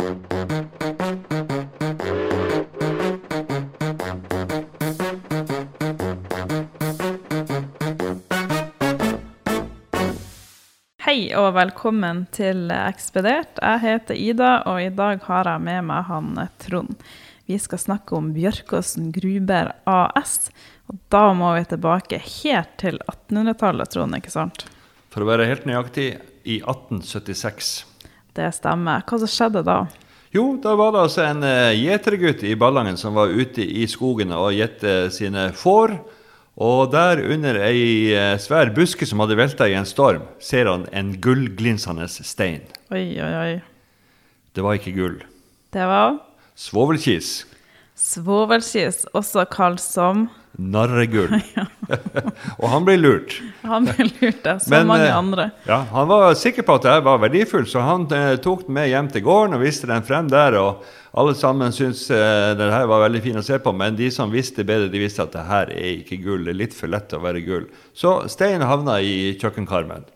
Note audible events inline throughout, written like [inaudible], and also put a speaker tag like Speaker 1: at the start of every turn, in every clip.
Speaker 1: Hei og velkommen til Ekspedert. Jeg heter Ida, og i dag har jeg med meg han Trond. Vi skal snakke om Bjørkåsen Gruber AS. Og da må vi tilbake helt til 1800-tallet, Trond, ikke sant?
Speaker 2: For å være helt nøyaktig i 1876.
Speaker 1: Det stemmer. Hva som skjedde da?
Speaker 2: Jo, da var det altså en uh, gjetergutt i Ballangen som var ute i skogen og gjette sine får. Og der under ei uh, svær buske som hadde velta i en storm, ser han en gullglinsende stein.
Speaker 1: Oi, oi, oi.
Speaker 2: Det var ikke gull.
Speaker 1: Det var
Speaker 2: Svovelkis.
Speaker 1: Svovelkis, også kalt som
Speaker 2: Narregull. [laughs] og han ble lurt.
Speaker 1: Han ble lurt, ja. som
Speaker 2: Men,
Speaker 1: mange
Speaker 2: eh,
Speaker 1: andre.
Speaker 2: Ja, Han var sikker på at jeg var verdifullt, så han eh, tok den med hjem til gården og viste den frem der. og Alle sammen syntes eh, det her var veldig fint å se på, men de som visste bedre, de visste at det her er ikke gull. Det er litt for lett å være gull. Så steinen havna i kjøkkenkarmen.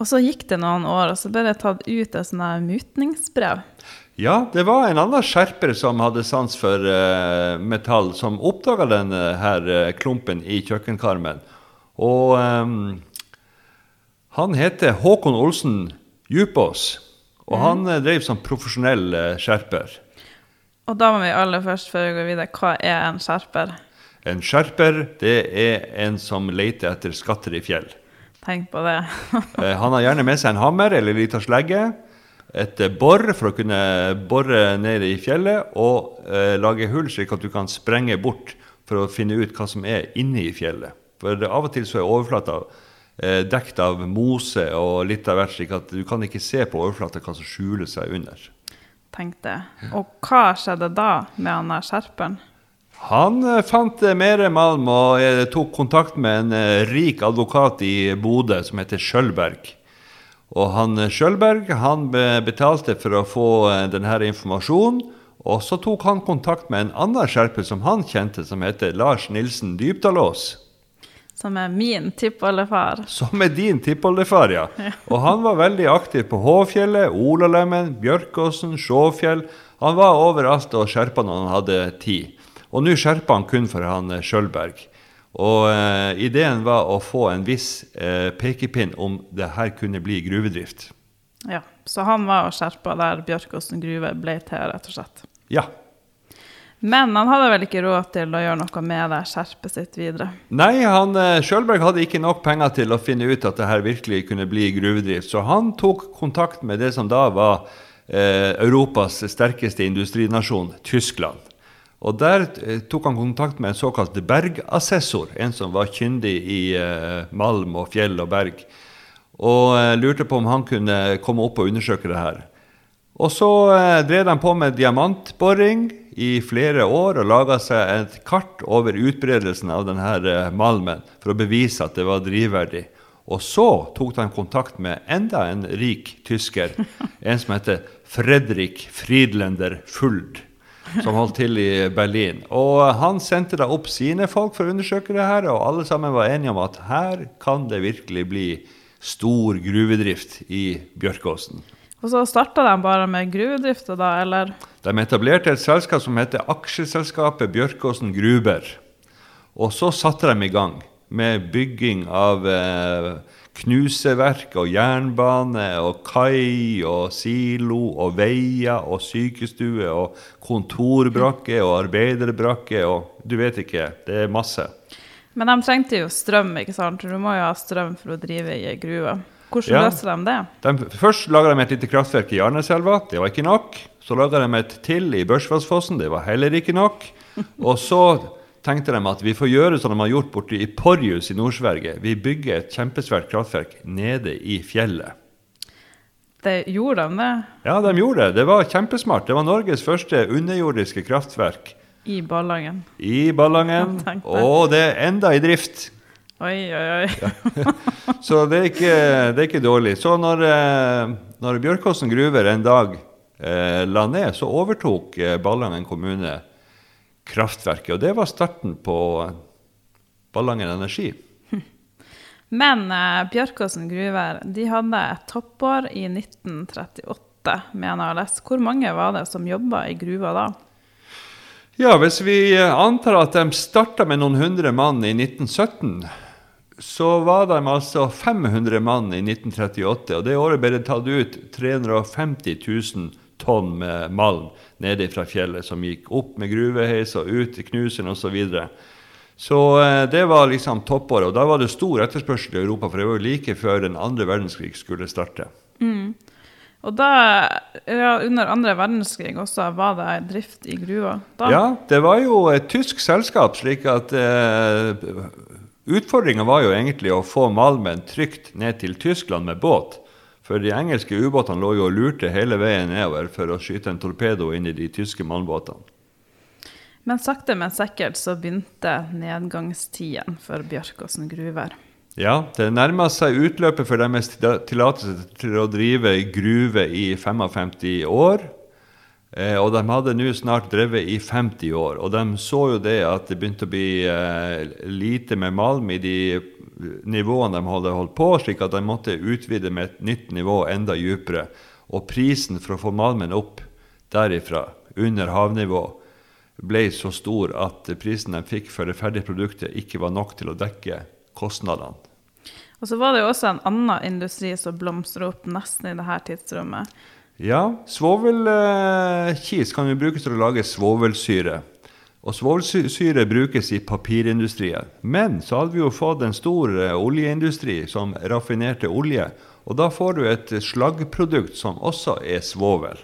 Speaker 1: Og så gikk det noen år, og så ble det tatt ut et sånt mutningsbrev.
Speaker 2: Ja, det var en annen skjerper som hadde sans for uh, metall, som oppdaga denne her uh, klumpen i kjøkkenkarmen. Og um, han heter Håkon Olsen Djupås, og han uh, drev som profesjonell skjerper.
Speaker 1: Og da må vi aller først, før vi går videre, hva er en skjerper?
Speaker 2: En skjerper, det er en som leter etter skatter i fjell.
Speaker 1: Tenk på det. [laughs]
Speaker 2: Eh, han har gjerne med seg en hammer eller en liten slegge, et eh, bor for å kunne bore ned i fjellet, og eh, lage hull slik at du kan sprenge bort for å finne ut hva som er inni i fjellet. For av og til så er overflata eh, dekt av mose og litt av hvert, slik at du kan ikke se på overflata hva som skjuler seg under.
Speaker 1: Tenk det. Og hva skjedde da med han skjerperen?
Speaker 2: Han eh, fant eh, mer malm og eh, tok kontakt med en rik advokat i Bodø som heter Skjølberg. Og han Skjølberg han betalte for å få denne informasjonen. Og så tok han kontakt med en annen skjerper som han kjente, som heter Lars Nilsen Dybdalås.
Speaker 1: Som er min tippoldefar.
Speaker 2: Som er din tippoldefar, ja. Og han var veldig aktiv på Håfjellet, Olalemmen, Bjørkåsen, Sjåfjell. Han var overalt og skjerpa når han hadde tid. Og nå skjerpa han kun for han Sjølberg. Og eh, ideen var å få en viss eh, pekepinn om det her kunne bli gruvedrift.
Speaker 1: Ja, Så han var og skjerpa der Bjørkåsen gruve ble til, rett og slett.
Speaker 2: Ja.
Speaker 1: Men han hadde vel ikke råd til å gjøre noe med det skjerpet sitt videre.
Speaker 2: Nei, han, Sjølberg hadde ikke nok penger til å finne ut at det her virkelig kunne bli gruvedrift, så han tok kontakt med det som da var eh, Europas sterkeste industrinasjon, Tyskland. Og der eh, tok han kontakt med en såkalt bergassessor, en som var kyndig i eh, malm og fjell og berg, og eh, lurte på om han kunne komme opp og undersøke det her. Og så drev han på med diamantboring i flere år og laga seg et kart over utbredelsen av denne malmen for å bevise at det var drivverdig. Og så tok han kontakt med enda en rik tysker, en som heter Fredrik Friedländer Fuld, som holdt til i Berlin. Og han sendte da opp sine folk for å undersøke det her, og alle sammen var enige om at her kan det virkelig bli stor gruvedrift i Bjørkåsen.
Speaker 1: Og så starta de bare med gruvedrifta, da, eller?
Speaker 2: De etablerte et selskap som heter Aksjeselskapet Bjørkåsen Gruber. Og så satte de i gang med bygging av eh, knuseverk og jernbane og kai og silo og veier og sykestue og kontorbrakke og arbeiderbrakke og du vet ikke, det er masse.
Speaker 1: Men de trengte jo strøm, ikke sant? Du må jo ha strøm for å drive i gruva. gruve. Hvordan
Speaker 2: Ja.
Speaker 1: løste de det?
Speaker 2: De, først laga de et lite kraftverk i Arneselva. det var ikke nok. Så laga de et til i Børsvassfossen, det var heller ikke nok. Og så tenkte de at vi får gjøre som de har gjort borte i Porjus i Nord-Sverige. Vi bygger et kjempesvært kraftverk nede i fjellet.
Speaker 1: det gjorde de det
Speaker 2: Ja, de gjorde det. Det var kjempesmart. Det var Norges første underjordiske kraftverk
Speaker 1: i Ballangen.
Speaker 2: i Ballangen.
Speaker 1: Ja.
Speaker 2: Og det er enda i drift.
Speaker 1: Oi, oi, oi. [laughs]
Speaker 2: Så det er ikke, det er ikke dårlig. Så når, eh, når Bjørkåsen gruver en dag eh, la ned, så overtok eh, Ballangen kommune kraftverket. Og det var starten på Ballangen Energi. [laughs]
Speaker 1: Men eh, Bjørkåsen gruver de hadde et toppår i 1938. mener jeg å lese. Hvor mange var det som jobba i gruva da?
Speaker 2: Ja, hvis vi antar at de starta med noen hundre mann i 1917, så var de altså 500 mann i 1938. Og det året ble det tatt ut 350 000 tonn med malm nede fra fjellet, som gikk opp med gruveheis og ut i knusen osv. Så, videre. så eh, det var liksom toppåret. Og da var det stor etterspørsel i Europa, for det var jo like før den andre verdenskrig skulle starte.
Speaker 1: Mm. Og da, ja, under andre verdenskrig også, var det drift i gruva? Da.
Speaker 2: Ja, det var jo et tysk selskap, slik at eh, Utfordringa var jo egentlig å få malmen trygt ned til Tyskland med båt. For de engelske ubåtene lå jo og lurte hele veien nedover for å skyte en torpedo inn i de tyske malmbåtene.
Speaker 1: Men sakte, men sikkert så begynte nedgangstiden for Bjørkåsen gruver.
Speaker 2: Ja, det nærma seg utløpet for deres tillatelse til å drive gruve i 55 år. Eh, og de hadde nå snart drevet i 50 år. Og de så jo det at det begynte å bli eh, lite med malm i de nivåene de hadde holdt på, slik at de måtte utvide med et nytt nivå enda dypere. Og prisen for å få malmen opp derifra, under havnivå, ble så stor at prisen de fikk for det ferdige produktet, ikke var nok til å dekke kostnadene.
Speaker 1: Og så var det jo også en annen industri som blomstret opp nesten i dette tidsrommet.
Speaker 2: Ja, svovelkis kan jo brukes til å lage svovelsyre. Og svovelsyre brukes i papirindustrien. Men så hadde vi jo fått en stor eh, oljeindustri som raffinerte olje. Og da får du et slaggprodukt som også er svovel.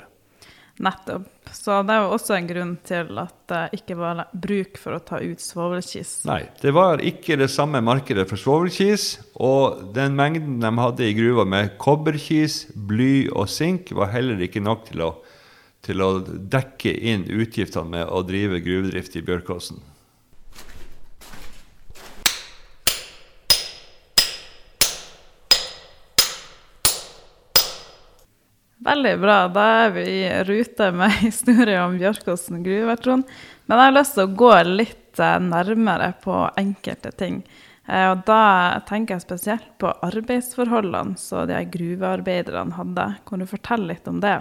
Speaker 1: Nettopp. Så det var også en grunn til at det ikke var bruk for å ta ut svovelkis.
Speaker 2: Nei, det var ikke det samme markedet for svovelkis. Og den mengden de hadde i gruva med kobberkis, bly og sink, var heller ikke nok til å, til å dekke inn utgiftene med å drive gruvedrift i Bjørkåsen.
Speaker 1: Veldig bra. Da er vi i rute med historien om Bjørkåsen gruve, Trond. Men jeg har lyst til å gå litt eh, nærmere på enkelte ting. Eh, og da tenker jeg spesielt på arbeidsforholdene som de gruvearbeiderne hadde. Kan du fortelle litt om det?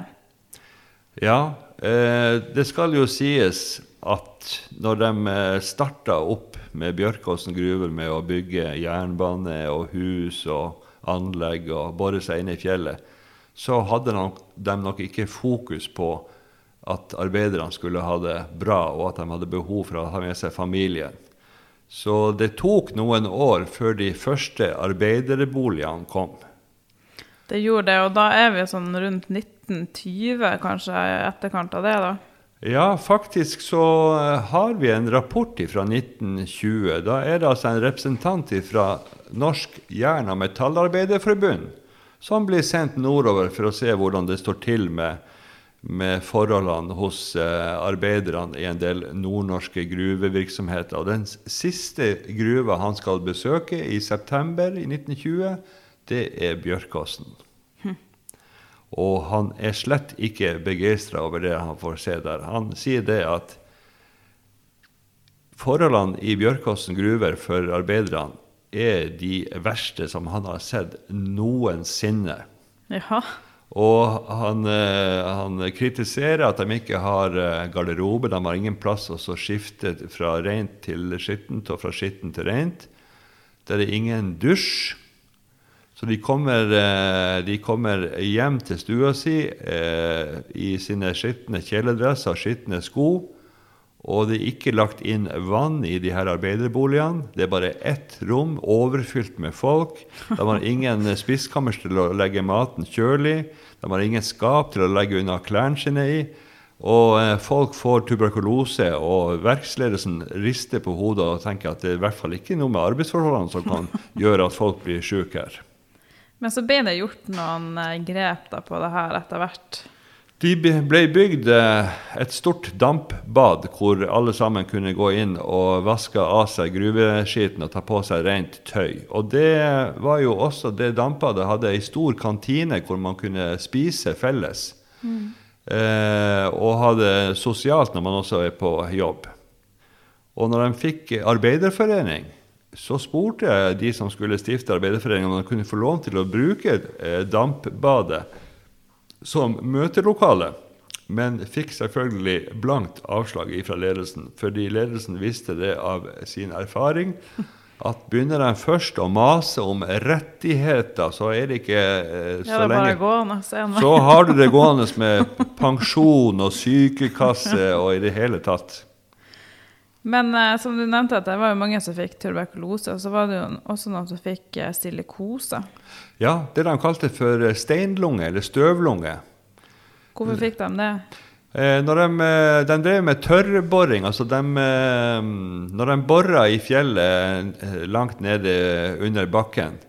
Speaker 2: Ja, eh, det skal jo sies at når de starta opp med Bjørkåsen gruver med å bygge jernbane og hus og anlegg og bore seg inn i fjellet, så hadde de nok ikke fokus på at arbeiderne skulle ha det bra, og at de hadde behov for å ha med seg familien. Så det tok noen år før de første arbeiderboligene kom.
Speaker 1: Det gjorde det, og da er vi sånn rundt 1920, kanskje etterkant av det? da?
Speaker 2: Ja, faktisk så eh, har vi en rapport fra 1920. Da er det altså en representant fra Norsk jern- og metallarbeiderforbund som blir sendt nordover for å se hvordan det står til med, med forholdene hos eh, arbeiderne i en del nordnorske gruvevirksomheter. Og den siste gruva han skal besøke i september i 1920, det er Bjørkåsen. Hm. Og han er slett ikke begeistra over det han får se der. Han sier det at forholdene i Bjørkåsen gruver for arbeiderne er de verste som han har sett noensinne.
Speaker 1: Jaha.
Speaker 2: Og han, eh, han, kritiserer at de ikke har eh, garderobe. De har ingen plass å skifte fra rent til skittent og fra skittent til rent. Det er ingen dusj. Så de kommer, eh, de kommer hjem til stua si eh, i sine skitne kjeledresser og skitne sko. Og det er ikke lagt inn vann i de her arbeiderboligene. Det er bare ett rom overfylt med folk. De har ingen spiskammers til å legge maten kjølig. De har ingen skap til å legge unna klærne sine i. Og eh, folk får tuberkulose, og verksledelsen rister på hodet og tenker at det er i hvert fall ikke noe med arbeidsforholdene som kan [laughs] gjøre at folk blir syke her.
Speaker 1: Men så ble det gjort noen eh, grep da på det her etter hvert?
Speaker 2: De ble bygd eh, et stort dampbad hvor alle sammen kunne gå inn og vaske av seg gruveskitten og ta på seg rent tøy. Og det var jo også det dampbadet hadde ei stor kantine hvor man kunne spise felles. Mm. Eh, og ha det sosialt når man også er på jobb. Og når de fikk arbeiderforening, så spurte jeg de som skulle stifte Arbeiderforeningen, om de kunne få lov til å bruke eh, dampbadet som møtelokale. Men fikk selvfølgelig blankt avslag fra ledelsen, fordi ledelsen visste det av sin erfaring at begynner de først å mase om rettigheter, så er det ikke eh, så
Speaker 1: Ja, det
Speaker 2: lenge
Speaker 1: gående. Så
Speaker 2: har du det gående med pensjon og sykekasse og i det hele tatt.
Speaker 1: Men eh, som du nevnte, at det var jo mange som fikk tuberkulose, og så var det jo også noen som fikk eh, silikose.
Speaker 2: Ja, det de kalte for steinlunge, eller støvlunge.
Speaker 1: Hvorfor fikk de det?
Speaker 2: Eh, når de, eh, de drev med tørrboring, altså de, eh, når de bora i fjellet eh, langt nede under bakken,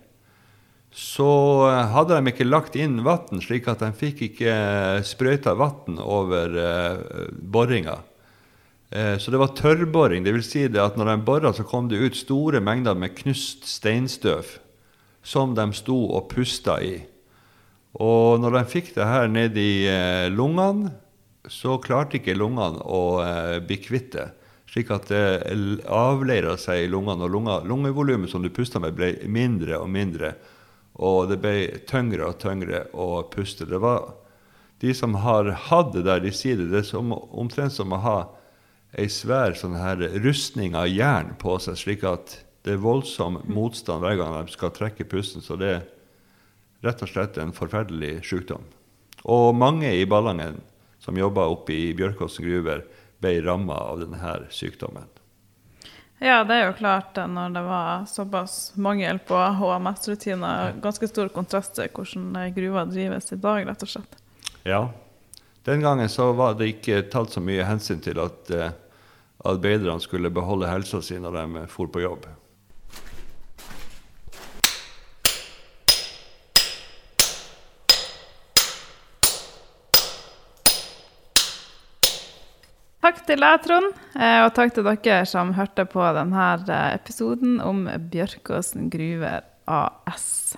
Speaker 2: så eh, hadde de ikke lagt inn vann, slik at de fikk ikke sprøyta vann over eh, boringa. Eh, Så det var tørrboring. Det vil si det at når de bora, så kom det ut store mengder med knust steinstøv som de sto og pusta i. Og når de fikk det her ned i eh, lungene, så klarte ikke lungene å eh, bli kvitt det. Slik at det avleira seg i lungene, og lunga, lungevolumet som du pusta med, ble mindre og mindre. Og det ble tyngre og tyngre å puste. Det var De som har hatt det der, de sier det, det er som, omtrent som å ha ei svær sånn her rustning av jern på seg, slik at det er voldsom motstand hver gang de skal trekke pusten. Så det er rett og slett en forferdelig sykdom. Og mange i Ballangen som jobba oppe i Bjørkåsen gruver, ble ramma av denne sykdommen.
Speaker 1: Ja, det er jo klart når det var såpass mangel på HMS-rutiner. Ganske stor kontrast til hvordan eh, gruva drives i dag, rett og slett.
Speaker 2: Ja. Den gangen så var det ikke tatt så mye hensyn til at eh, arbeiderne skulle beholde helsa si når de eh, for på jobb.
Speaker 1: Takk til deg, Trond, eh, og takk til dere som hørte på denne episoden om Bjørkåsen gruver AS.